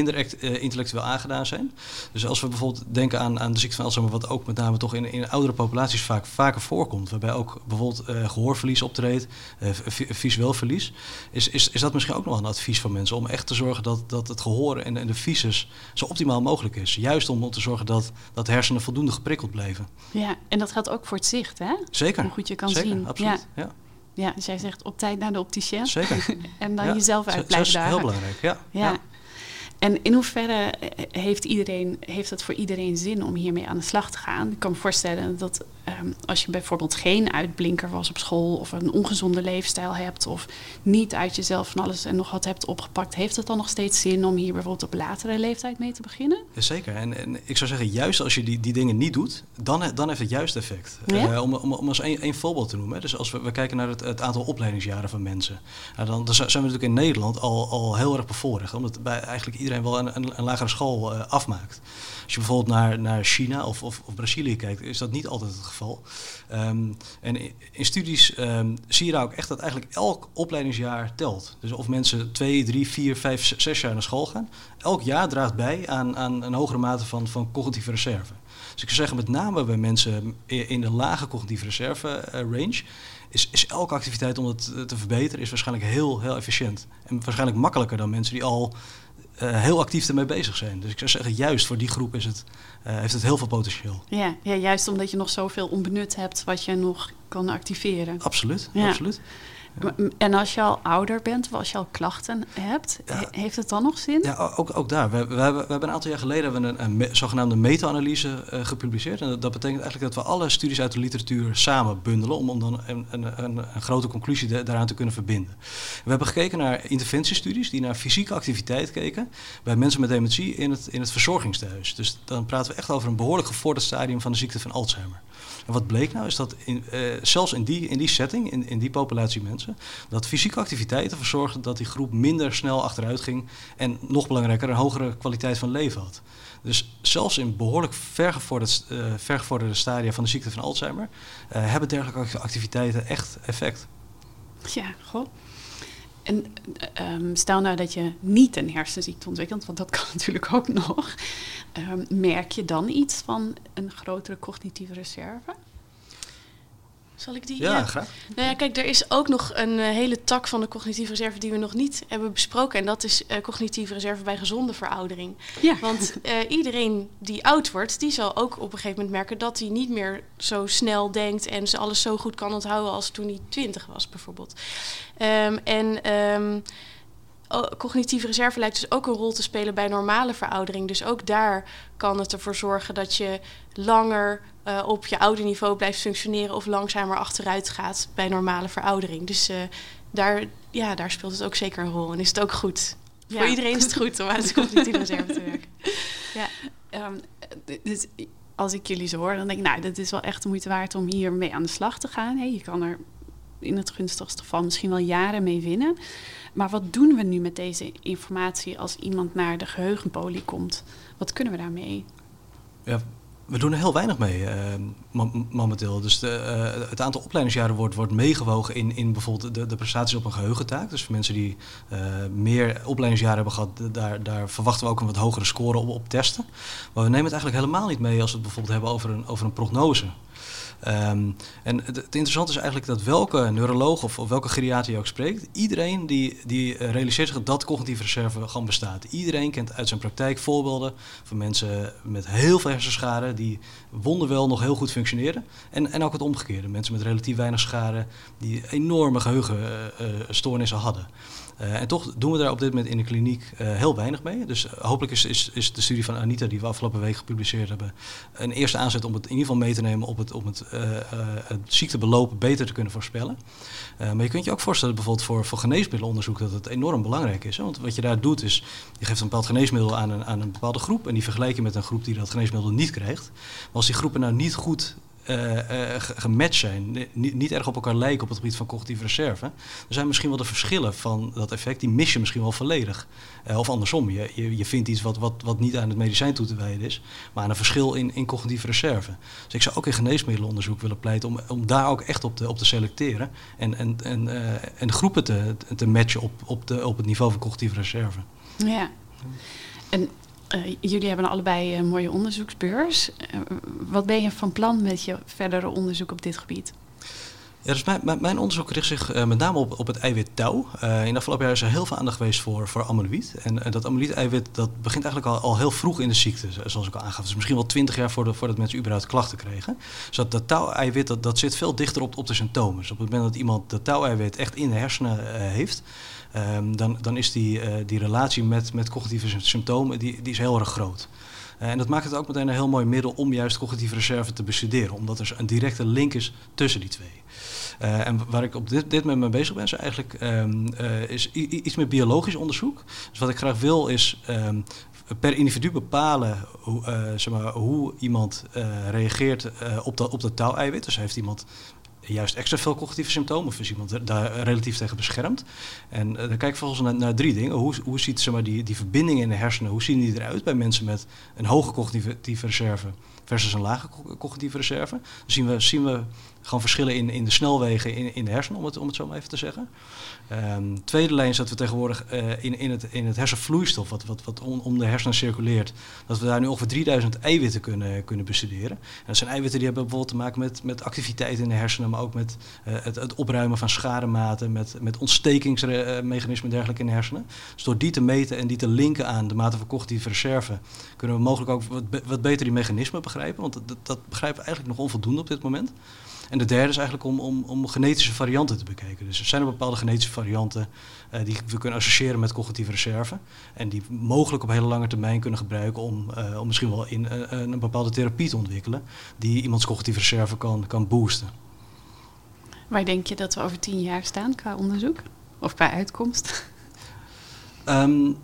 minder uh, intellectueel aangedaan zijn. Dus als we bijvoorbeeld denken aan, aan de ziekte van Alzheimer, wat ook met name toch in, in oudere populaties vaak vaker voorkomt, waarbij ook bijvoorbeeld uh, gehoorverlies optreedt, uh, visueel verlies, is, is, is dat misschien ook nog een advies van mensen om echt te zorgen dat, dat het gehoor en, en de visus zo optimaal mogelijk is. Juist om, om te zorgen dat, dat de hersenen voldoende geprikkeld blijven.
Ja, en dat geldt ook voor het zicht, hè?
Zeker.
Hoe goed je kan
Zeker,
zien.
Absoluut. Ja. ja.
Ja, dus jij zegt op tijd naar de opticien.
Zeker. [LAUGHS]
en dan
ja.
jezelf uit blijven dagen.
Dat is heel belangrijk, ja.
ja. En in hoeverre heeft, iedereen, heeft het voor iedereen zin om hiermee aan de slag te gaan? Ik kan me voorstellen dat um, als je bijvoorbeeld geen uitblinker was op school of een ongezonde leefstijl hebt of niet uit jezelf van alles en nog wat hebt opgepakt, heeft het dan nog steeds zin om hier bijvoorbeeld op latere leeftijd mee te beginnen?
Zeker. En, en ik zou zeggen, juist als je die, die dingen niet doet, dan, dan heeft het juist effect.
Ja?
Uh, om, om, om als één voorbeeld te noemen. Dus als we, we kijken naar het, het aantal opleidingsjaren van mensen, nou dan, dan zijn we natuurlijk in Nederland al, al heel erg bevoorrecht. Omdat bij eigenlijk iedereen iedereen wel een, een, lagere school afmaakt. Als je bijvoorbeeld naar, naar China of, of, of, Brazilië kijkt, is dat niet altijd het geval. Ehm, en in, studies ehm, zie je daar ook echt dat eigenlijk elk opleidingsjaar telt. Dus of mensen twee, drie, vier, vijf, zes jaar naar school gaan, elk jaar draagt bij aan, aan een hogere mate van, van cognitieve reserve. Dus ik zou zeggen, met name bij mensen in de lage cognitieve reserve uh, range, is, is elke activiteit om het te verbeteren, is waarschijnlijk heel, heel efficiënt. En waarschijnlijk makkelijker dan mensen die al uh, heel actief ermee bezig zijn. Dus ik zou zeggen, juist voor die groep is het, uh, heeft het heel veel potentieel.
Ja, ja, juist omdat je nog zoveel onbenut hebt wat je nog kan activeren.
Absoluut, ja. absoluut.
En als je al ouder bent, of als je al klachten hebt, heeft het dan nog zin?
Ja, ook, ook daar. We, we, hebben, we hebben een aantal jaar geleden een, een, een zogenaamde meta-analyse uh, gepubliceerd. En dat, betekent eigenlijk dat we alle studies uit de literatuur samen bundelen om, om dan een, een, een, grote conclusie daaraan te kunnen verbinden. We hebben gekeken naar interventiestudies die naar fysieke activiteit keken bij mensen met dementie in het, in het verzorgingstehuis. Dus dan praten we echt over een behoorlijk gevorderd stadium van de ziekte van Alzheimer. En wat bleek nou is dat in, uh, zelfs in die, in die setting, in, in die populatie mensen, dat fysieke activiteiten verzorgden dat die groep minder snel achteruit ging en nog belangrijker een hogere kwaliteit van leven had. Dus zelfs in behoorlijk uh, vergevorderde stadia van de ziekte van Alzheimer uh, hebben dergelijke activiteiten echt effect.
Ja, goh. En um, stel nou dat je niet een hersenziekte ontwikkelt, want dat [LAUGHS] kan natuurlijk ook nog. Um, merk je dan iets van een grotere cognitieve reserve?
Zal ik die?
Ja, graag.
Nou ja, kijk, er is ook nog een uh, hele tak van de cognitieve reserve die we nog niet hebben besproken. En dat is uh, cognitieve reserve bij gezonde veroudering. Ja. Want uh, iedereen die oud wordt, die zal ook op een gegeven moment merken dat hij niet meer zo snel denkt en ze alles zo goed kan onthouden als toen hij twintig was, bijvoorbeeld. Um, en um, cognitieve reserve lijkt dus ook een rol te spelen bij normale veroudering. Dus ook daar kan het ervoor zorgen dat je langer uh, op je oude niveau blijft functioneren of langzamer achteruit gaat bij normale veroudering. Dus uh, daar, ja, daar speelt het ook zeker een rol en is het ook goed. Ja. Voor iedereen is het goed om aan de [LAUGHS] cognitieve reserve te werken.
Ja, um, dus als ik jullie zo hoor, dan denk ik, nou, dat is wel echt de moeite waard om hiermee aan de slag te gaan. Hey, je kan er in het gunstigste geval misschien wel jaren mee winnen. Maar wat doen we nu met deze informatie als iemand naar de geheugenpolie komt? Wat kunnen we daarmee?
Ja, we doen er heel weinig mee uh, momenteel. Dus de, uh, het aantal opleidingsjaren wordt, wordt meegewogen in, in bijvoorbeeld de, de prestaties op een geheugentaak. Dus voor mensen die uh, meer opleidingsjaren hebben gehad, daar, daar verwachten we ook een wat hogere score op, op testen. Maar we nemen het eigenlijk helemaal niet mee als we het bijvoorbeeld hebben over een, over een prognose. Um, en het, interessante is eigenlijk dat welke neuroloog of, welke geriater je ook spreekt, iedereen die, die realiseert zich dat cognitieve reserve gewoon bestaat. Iedereen kent uit zijn praktijk voorbeelden van mensen met heel veel hersenschade die wonderwel nog heel goed functioneren. En, en ook het omgekeerde, mensen met relatief weinig schade die enorme geheugenstoornissen hadden. Uh, en toch doen we daar op dit moment in de kliniek uh, heel weinig mee. Dus uh, hopelijk is, is, is, de studie van Anita, die we afgelopen week gepubliceerd hebben, een eerste aanzet om het in ieder geval mee te nemen op het, om het, het beter te kunnen voorspellen. maar je kunt je ook voorstellen, bijvoorbeeld voor, voor geneesmiddelenonderzoek, dat het enorm belangrijk is. Want wat je daar doet, is je geeft een bepaald geneesmiddel aan een, aan een bepaalde groep en die vergelijk je met een groep die dat geneesmiddel niet krijgt. Maar als die groepen nou niet goed uh, gematcht zijn, niet, erg op elkaar lijken op het gebied van cognitieve reserve. Er zijn misschien wel de verschillen van dat effect, die mis je misschien wel volledig. Uh, of andersom, je, je, je, vindt iets wat, wat, wat niet aan het medicijn toe te wijden is, maar aan een verschil in, in cognitieve reserve. Dus ik zou ook in geneesmiddelenonderzoek willen pleiten om, om daar ook echt op te, op te selecteren en, en, en, en groepen te, te matchen op, op, de, op het niveau van cognitieve reserve.
Ja. En uh, jullie hebben allebei een mooie onderzoeksbeurs. Uh, wat ben je van plan met je verdere onderzoek op dit gebied?
Ja, dus mijn, mijn, onderzoek richt zich uh, met name op, op het eiwit touw. in de afgelopen jaar is er heel veel aandacht geweest voor, voor amyloïd. En dat amyloïd-eiwit dat begint eigenlijk al, al heel vroeg in de ziekte, zoals ik al aangaf. Dus misschien wel twintig jaar voordat, voordat mensen überhaupt klachten kregen. Dus dat, dat touw-eiwit dat, dat zit veel dichter op, op de symptomen. Dus op het moment dat iemand dat touw-eiwit echt in de hersenen heeft um, dan, dan is die, uh, die relatie met, met cognitieve symptomen die, die is heel erg groot. Uh, en dat maakt het ook meteen een heel mooi middel om juist cognitieve reserve te bestuderen, omdat er een directe link is tussen die twee. Uh, en waar ik op dit, dit moment mee bezig ben, is eigenlijk um, is iets met biologisch onderzoek. Dus wat ik graag wil is um, per individu bepalen hoe, zeg maar, hoe iemand reageert op, dat, op dat touweiwit. Dus heeft iemand juist extra veel cognitieve symptomen of is iemand daar relatief tegen beschermd? En uh, dan kijk ik volgens naar, naar drie dingen. Hoe, hoe ziet zeg maar, die, die verbindingen in de hersenen, hoe zien die eruit bij mensen met een hoge cognitieve reserve versus een lage cognitieve reserve? Dan zien we, zien we gewoon verschillen in, in de snelwegen in, in de hersenen, om het, om het zo maar even te zeggen. Um, tweede lijn is dat we tegenwoordig uh, in, in, het, in het hersenvloeistof, wat, wat, wat om, om de hersenen circuleert, dat we daar nu ongeveer 3000 eiwitten kunnen, kunnen bestuderen. En dat zijn eiwitten die hebben bijvoorbeeld te maken met, met activiteit in de hersenen, maar ook met uh, het, het opruimen van schadematen, met, met ontstekingsmechanismen en dergelijke in de hersenen. Dus door die te meten en die te linken aan de mate van cognitieve reserve, kunnen we mogelijk ook wat, wat beter die mechanismen begrijpen, want dat, dat begrijpen we eigenlijk nog onvoldoende op dit moment. En de derde is eigenlijk om, om, om genetische varianten te bekijken. Dus er zijn er bepaalde genetische varianten uh, die we kunnen associëren met cognitieve reserve. En die mogelijk op hele lange termijn kunnen gebruiken om, uh, om misschien wel in, uh, een bepaalde therapie te ontwikkelen. Die iemands cognitieve reserve kan, kan boosten.
Waar denk je dat we over tien jaar staan qua onderzoek? Of qua uitkomst?
Um,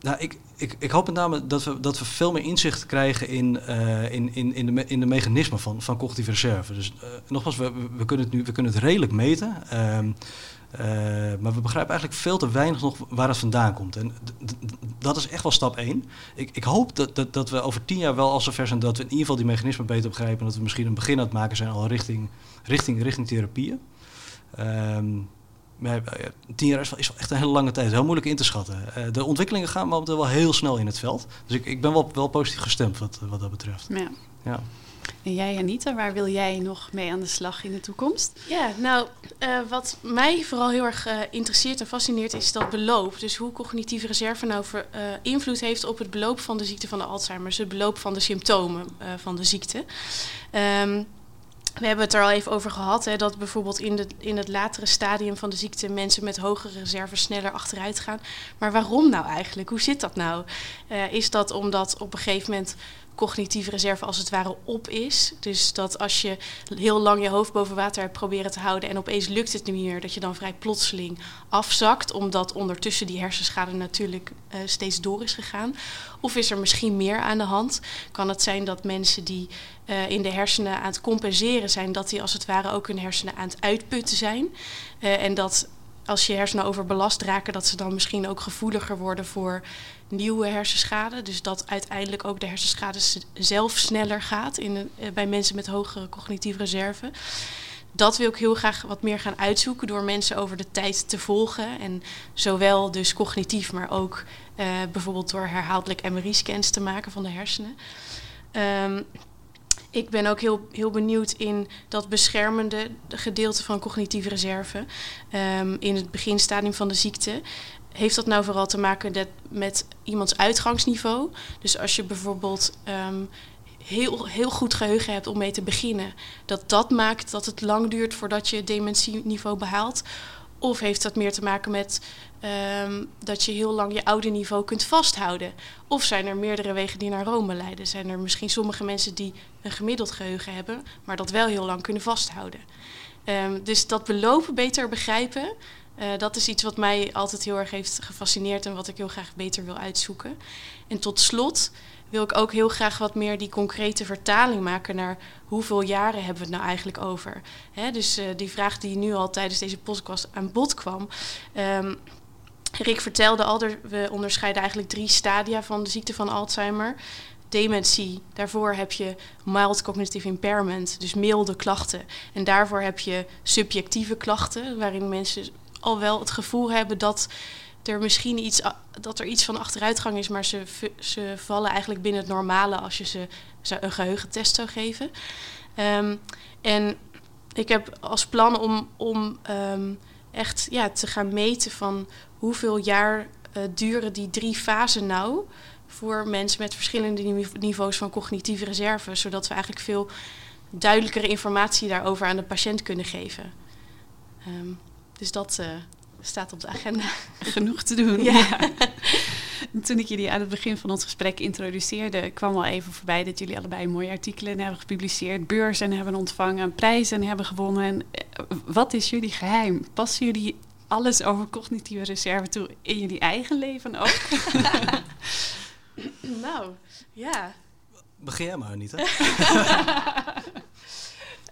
nou, ik, ik, ik hoop met name dat we, dat we veel meer inzicht krijgen in, uh, in, in, in, de, in de mechanismen van, van cognitieve reserve. Dus uh, nogmaals, we, we, kunnen het nu we kunnen het redelijk meten. Um, uh, maar we begrijpen eigenlijk veel te weinig nog waar het vandaan komt. En dat is echt wel stap één. Ik, ik hoop dat, dat, dat we over tien jaar wel al zover zijn dat we in ieder geval die mechanismen beter begrijpen. En dat we misschien een begin aan het maken zijn al richting, richting, richting therapieën. Um, tien jaar is wel, is echt een hele lange tijd. Heel moeilijk in te schatten. Uh, de ontwikkelingen gaan momenteel wel heel snel in het veld. Dus ik, ik ben wel, wel positief gestemd wat, wat dat betreft.
Ja.
ja.
En jij, Anita, waar wil jij nog mee aan de slag in de toekomst?
Ja, nou, uh, wat mij vooral heel erg uh, interesseert en fascineert is dat beloop. Dus hoe cognitieve reserve nou voor, uh, invloed heeft op het beloop van de ziekte van de Alzheimer. Dus het beloop van de symptomen van de ziekte. Um, we hebben het er al even over gehad, hè, dat bijvoorbeeld in, de, in het latere stadium van de ziekte mensen met hogere reserves sneller achteruit gaan. Maar waarom nou eigenlijk? Hoe zit dat nou? Uh, is dat omdat op een gegeven moment cognitieve reserve als het ware op is. Dus dat als je heel lang je hoofd boven water hebt proberen te houden en opeens lukt het niet meer, dat je dan vrij plotseling afzakt, omdat ondertussen die hersenschade natuurlijk uh, steeds door is gegaan. Of is er misschien meer aan de hand? Kan het zijn dat mensen die uh, in de hersenen aan het compenseren zijn, dat die als het ware ook hun hersenen aan het uitputten zijn. Uh, en dat als je hersenen overbelast raken, dat ze dan misschien ook gevoeliger worden voor nieuwe hersenschade. Dus dat uiteindelijk ook de hersenschade zelf sneller gaat in de, uh, bij mensen met hogere cognitieve reserve. Dat wil ik heel graag wat meer gaan uitzoeken door mensen over de tijd te volgen. En zowel dus cognitief, maar ook uh, bijvoorbeeld door herhaaldelijk MRI-scans te maken van de hersenen. Um, ik ben ook heel, heel benieuwd in dat beschermende gedeelte van cognitieve reserve. Um, in het beginstadium van de ziekte. Heeft dat nou vooral te maken met iemands uitgangsniveau? Dus als je bijvoorbeeld um, heel, heel goed geheugen hebt om mee te beginnen, dat dat maakt dat het lang duurt voordat je dementieniveau behaalt? Of heeft dat meer te maken met um, dat je heel lang je oude niveau kunt vasthouden? Of zijn er meerdere wegen die naar Rome leiden? Zijn er misschien sommige mensen die een gemiddeld geheugen hebben, maar dat wel heel lang kunnen vasthouden? Um, dus dat belopen beter begrijpen, uh, dat is iets wat mij altijd heel erg heeft gefascineerd en wat ik heel graag beter wil uitzoeken. En tot slot wil ik ook heel graag wat meer die concrete vertaling maken naar hoeveel jaren hebben we het nou eigenlijk over. Hè, dus uh, die vraag die nu al tijdens deze podcast aan bod kwam. Um, Rick vertelde al, we onderscheiden eigenlijk drie stadia van de ziekte van Alzheimer. Dementie, daarvoor heb je mild cognitive impairment, dus milde klachten. En daarvoor heb je subjectieve klachten, waarin mensen al wel het gevoel hebben dat er misschien iets, dat er iets van achteruitgang is, maar ze, ze vallen eigenlijk binnen het normale als je ze een geheugentest zou geven. Um, en ik heb als plan om, om um, echt ja, te gaan meten van hoeveel jaar uh, duren die drie fasen nou voor mensen met verschillende niveaus van cognitieve reserve, zodat we eigenlijk veel duidelijkere informatie daarover aan de patiënt kunnen geven. Um, dus dat uh, staat op de agenda. [LAUGHS]
Genoeg te doen. Ja. ja. [LAUGHS] Toen ik jullie aan het begin van ons gesprek introduceerde, kwam al even voorbij dat jullie allebei mooie artikelen hebben gepubliceerd, beurzen hebben ontvangen, prijzen hebben gewonnen. En eh, wat is jullie geheim? Passen jullie alles over cognitieve reserve toe in jullie eigen leven ook? [LAUGHS]
nou, ja.
Begin jij maar, niet, hè?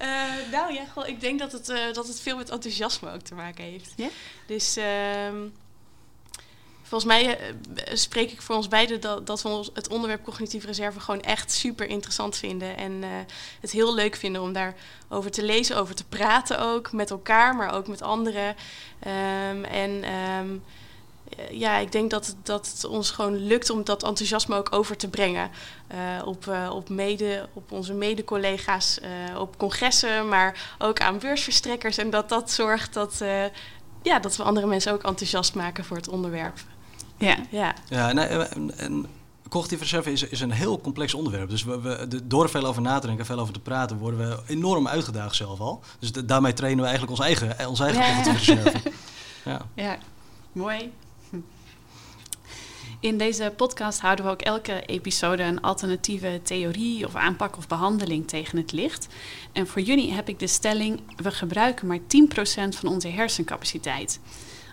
Uh, nou ja, gewoon, ik denk dat het, uh, dat het veel met enthousiasme ook te maken heeft.
Ja?
Dus uh, volgens mij uh, spreek ik voor ons beiden dat, dat we ons het onderwerp cognitieve reserve gewoon echt super interessant vinden. En het heel leuk vinden om daarover te lezen, over te praten ook met elkaar, maar ook met anderen. Um, en um, ja, ik denk dat, dat het ons gewoon lukt om dat enthousiasme ook over te brengen. Uh, op, uh, op, mede, op onze mede-collega's, uh, op congressen, maar ook aan beursverstrekkers. En dat dat zorgt dat, ja, dat we andere mensen ook enthousiast maken voor het onderwerp.
Ja,
ja.
ja en, en cognitieve reserve is, is een heel complex onderwerp. Dus we, we, de, door er veel over na te denken en veel over te praten, worden we enorm uitgedaagd zelf al. Dus de, daarmee trainen we eigenlijk ons eigen, ons eigen ja. cognitieve reserve. [LAUGHS]
Ja. ja, mooi. In deze podcast houden we ook elke episode een alternatieve theorie of aanpak of behandeling tegen het licht. En voor jullie heb ik de stelling: we gebruiken maar 10% van onze hersencapaciteit.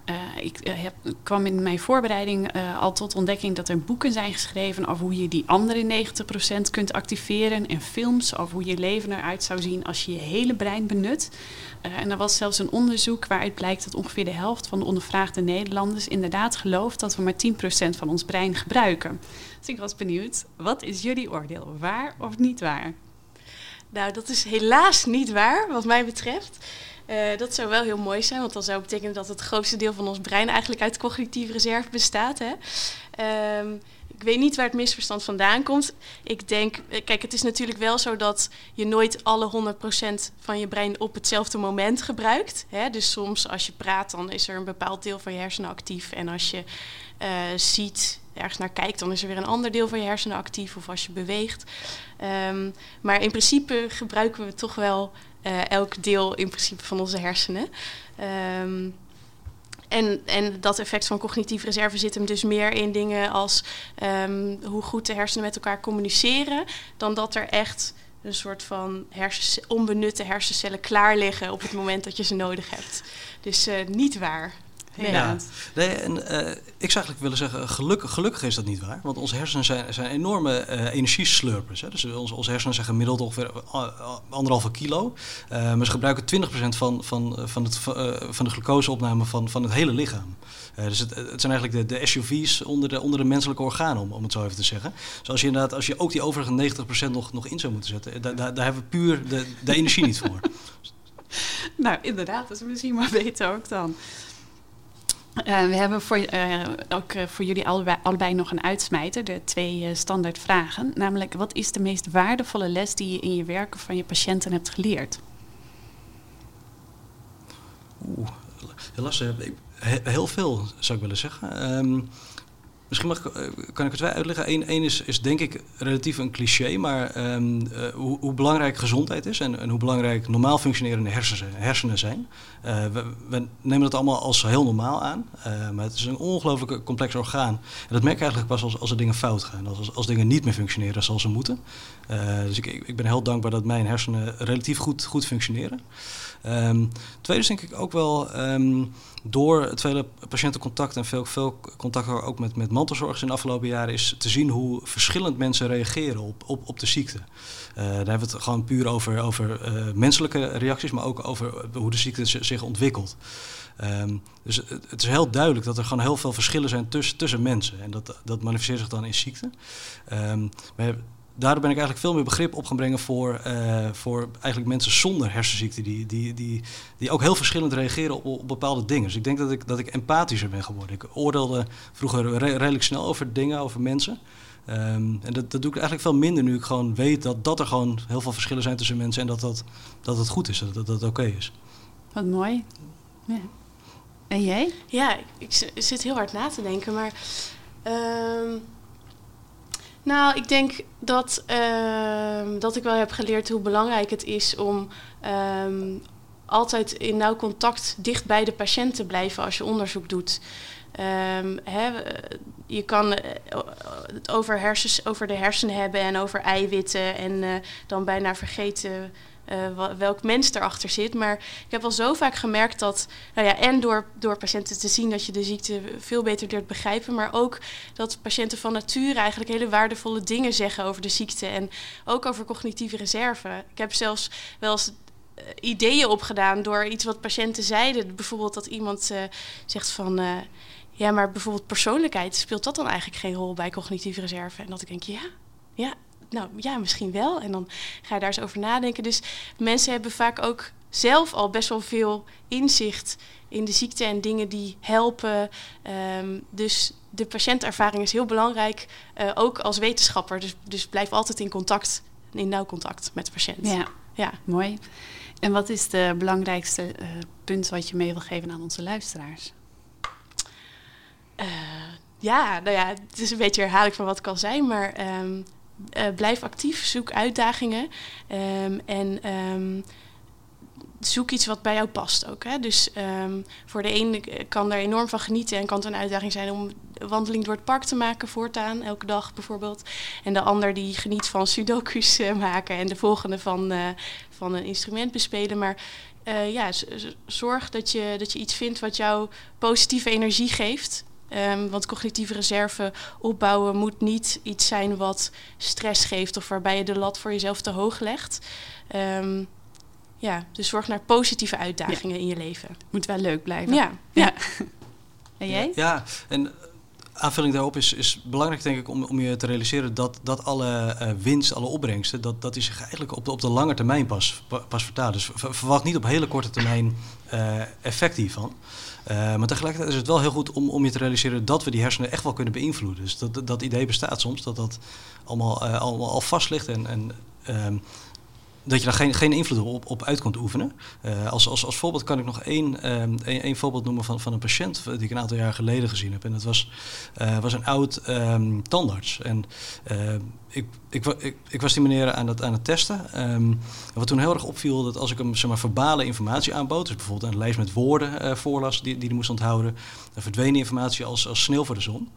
Uh, ik heb, kwam in mijn voorbereiding uh, al tot ontdekking dat er boeken zijn geschreven over hoe je die andere 90% kunt activeren. En films over hoe je leven eruit zou zien als je je hele brein benut. en er was zelfs een onderzoek waaruit blijkt dat ongeveer de helft van de ondervraagde Nederlanders inderdaad gelooft dat we maar 10% van ons brein gebruiken. Dus ik was benieuwd, wat is jullie oordeel? Waar of niet waar?
Nou, dat is helaas niet waar, wat mij betreft. Uh, dat zou wel heel mooi zijn, want dan zou betekenen dat het grootste deel van ons brein eigenlijk uit cognitieve reserve bestaat. Hè? Um, ik weet niet waar het misverstand vandaan komt. Ik denk, eh, kijk, het is natuurlijk wel zo dat je nooit alle 100% van je brein op hetzelfde moment gebruikt. Hè? Dus soms als je praat, dan is er een bepaald deel van je hersenen actief. En als je uh, ziet, ergens naar kijkt, dan is er weer een ander deel van je hersenen actief. Of als je beweegt. Um, maar in principe gebruiken we toch wel uh, elk deel in principe van onze hersenen. Um, en, en dat effect van cognitieve reserve zit hem dus meer in dingen als um, hoe goed de hersenen met elkaar communiceren, dan dat er echt een soort van hersens, onbenutte hersencellen klaar liggen op het moment dat je ze nodig hebt. Dus uh, niet waar.
Ja. nee en uh, ik zou eigenlijk willen zeggen, gelukkig, gelukkig is dat niet waar. Want onze hersenen zijn, zijn enorme uh, energieslurpers. Hè. Dus onze, onze hersenen zijn gemiddeld ongeveer anderhalve kilo. Uh, maar ze gebruiken 20% van, van, van, het, van de glucoseopname van, van het hele lichaam. dus het, het, zijn eigenlijk de, de SUV's onder de, onder de menselijke organen, om, om het zo even te zeggen. Dus als je inderdaad, als je ook die overige 90% nog, nog in zou moeten zetten, daar, daar, daar hebben we puur de, de energie niet voor. [LAUGHS]
nou, inderdaad, dat is misschien maar beter ook dan. Uh, we hebben voor, uh, ook uh, voor jullie allebei, allebei, nog een uitsmijter, de twee standaard vragen. Namelijk, wat is de meest waardevolle les die je in je werken van je patiënten hebt geleerd?
Oeh, heel lastig. Heel veel zou ik willen zeggen. Um, Misschien eh, kan ik het wel uitleggen. Eén, één is, is denk ik relatief een cliché, maar um, uh, hoe, hoe, belangrijk gezondheid is en, en, hoe belangrijk normaal functionerende hersenen, hersenen zijn. Uh, we, nemen dat allemaal als heel normaal aan, maar het is een ongelooflijk complex orgaan. En dat merk ik eigenlijk pas als, als er dingen fout gaan, als, als dingen niet meer functioneren zoals ze moeten. Dus ik, ik ben heel dankbaar dat mijn hersenen relatief goed, goed functioneren. Um, tweede is denk ik ook wel um, door het vele patiëntencontact en veel, veel contact ook met, met mantelzorgers in de afgelopen jaren, is te zien hoe verschillend mensen reageren op, op, op de ziekte. Uh, daar hebben we het gewoon puur over, over uh, menselijke reacties, maar ook over hoe de ziekte zich ontwikkelt. Um, dus het, is heel duidelijk dat er gewoon heel veel verschillen zijn tussen, tussen mensen. En dat, dat manifesteert zich dan in ziekte. Um, daardoor ben ik eigenlijk veel meer begrip op gaan brengen voor, uh, voor eigenlijk mensen zonder hersenziekte. Die, die, die, die ook heel verschillend reageren op, op bepaalde dingen. Dus ik denk dat ik, dat ik empathischer ben geworden. Ik oordeelde vroeger re redelijk snel over dingen, over mensen. Um, en dat, dat doe ik eigenlijk veel minder nu ik gewoon weet dat, dat er gewoon heel veel verschillen zijn tussen mensen. En dat, dat, dat het goed is, dat, dat, dat het oké okay is.
Wat mooi. Ja. En jij?
Ja, ik, ik, zit heel hard na te denken, maar... Um nou, ik denk dat, uh, dat ik wel heb geleerd hoe belangrijk het is om um, altijd in nauw contact dicht bij de patiënt te blijven als je onderzoek doet. Hè, je kan het over, hersens, over de hersenen hebben en over eiwitten en uh, dan bijna vergeten uh, welk mens erachter zit. Maar ik heb al zo vaak gemerkt dat, nou ja, en door, door patiënten te zien dat je de ziekte veel beter leert begrijpen, maar ook dat patiënten van nature eigenlijk hele waardevolle dingen zeggen over de ziekte en ook over cognitieve reserve. Ik heb zelfs wel eens ideeën opgedaan door iets wat patiënten zeiden. Bijvoorbeeld dat iemand uh, zegt van... Ja, maar bijvoorbeeld persoonlijkheid, speelt dat dan eigenlijk geen rol bij cognitieve reserve? En dat ik denk, ja, ja, nou ja, misschien wel. En dan ga je daar eens over nadenken. Dus mensen hebben vaak ook zelf al best wel veel inzicht in de ziekte en dingen die helpen. Um, dus de patiëntervaring is heel belangrijk, uh, ook als wetenschapper. Dus, dus blijf altijd in contact, in nauw contact met de patiënt.
Ja, ja. mooi. En wat is de belangrijkste uh, punt wat je mee wil geven aan onze luisteraars?
Uh, ja, nou ja, het is een beetje herhaling van wat kan zijn, maar um, blijf actief, zoek uitdagingen um, en zoek iets wat bij jou past ook. Hè? Dus um, voor de ene kan er enorm van genieten en kan het een uitdaging zijn om wandeling door het park te maken voortaan, elke dag bijvoorbeeld. En de ander die geniet van sudoku's uh, maken en de volgende van, uh, van een instrument bespelen. Maar ja, zorg dat je, dat je iets vindt wat jou positieve energie geeft. Um, want cognitieve reserve opbouwen moet niet iets zijn wat stress geeft of waarbij je de lat voor jezelf te hoog legt. Um, ja, dus zorg naar positieve uitdagingen in je leven.
Moet wel leuk blijven.
Ja. ja. [LAUGHS]
en jij?
Ja, en aanvulling daarop is, is belangrijk denk ik om, om je te realiseren dat, dat alle uh, winst, alle opbrengsten, dat, dat is zich eigenlijk op de, op de lange termijn pas, pas vertaalt. Dus verwacht niet op hele korte termijn uh, effect hiervan. Uh, maar tegelijkertijd is het wel heel goed om, om je te realiseren dat we die hersenen echt wel kunnen beïnvloeden. Dus dat, dat idee bestaat soms, dat dat allemaal, allemaal al vast ligt en, en ehm, dat je daar geen, geen invloed op, op uit kunt oefenen. Uh, als, als, als voorbeeld kan ik nog één, um, één, één, voorbeeld noemen van, van een patiënt die ik een aantal jaar geleden gezien heb. En dat was, uh, was een oud um, tandarts. En uh, ik, ik, ik, was die meneer aan het, aan het testen. Um, wat toen heel erg opviel, dat als ik hem zeg maar, verbale informatie aanbood, dus bijvoorbeeld een lijst met woorden voorlas die, die hij moest onthouden, dan verdween die informatie als, als sneeuw voor de zon.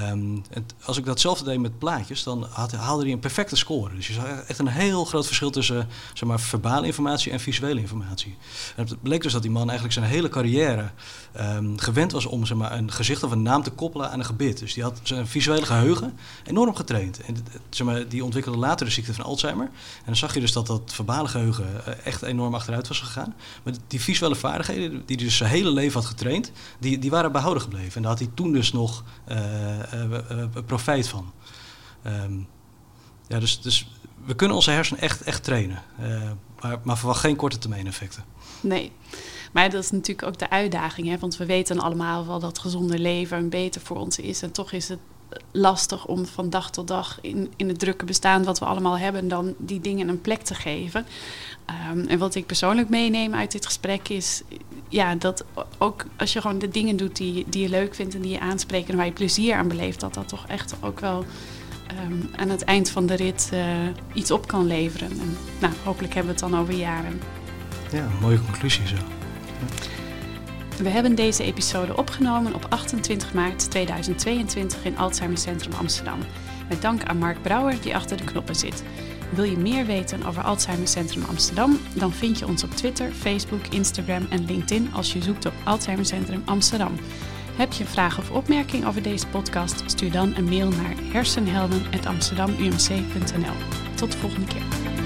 Um, als ik datzelfde deed met plaatjes, dan had, haalde hij een perfecte score. Dus je zag echt een heel groot verschil tussen zeg maar, verbale informatie en visuele informatie. En het bleek dus dat die man eigenlijk zijn hele carrière um, gewend was om zeg maar, een gezicht of een naam te koppelen aan een gebit. Dus die had zijn visuele geheugen enorm getraind. En zeg maar, die ontwikkelde later de ziekte van Alzheimer. En dan zag je dus dat dat verbale geheugen eh, echt enorm achteruit was gegaan. Maar die visuele vaardigheden, die hij dus zijn hele leven had getraind, die, die waren behouden gebleven. En daar had hij toen dus nog... Uh, profijt van. Um, ja, dus, dus we kunnen onze hersenen echt, echt trainen. Uh, maar, maar verwacht geen korte termijn effecten.
Nee. Maar dat is natuurlijk ook de uitdaging. Hè? Want we weten allemaal wel dat gezonder leven beter voor ons is. En toch is het lastig om van dag tot dag in, in het drukke bestaan wat we allemaal hebben, dan die dingen een plek te geven. Um, en wat ik persoonlijk meeneem uit dit gesprek is ja, dat ook als je gewoon de dingen doet die, die je leuk vindt en die je aanspreken en waar je plezier aan beleeft, dat dat toch echt ook wel um, aan het eind van de rit uh, iets op kan leveren. En nou, hopelijk hebben we het dan over jaren.
Ja, mooie conclusie zo.
We hebben deze episode opgenomen op 28 maart 2022 in Alzheimer Centrum Amsterdam. Met dank aan Mark Brouwer die achter de knoppen zit. Wil je meer weten over Alzheimer Centrum Amsterdam? Dan vind je ons op Twitter, Facebook, Instagram en LinkedIn als je zoekt op Alzheimer Centrum Amsterdam. Heb je een vraag of opmerking over deze podcast? Stuur dan een mail naar hersenhelden.amsterdamumc.nl. Tot de volgende keer.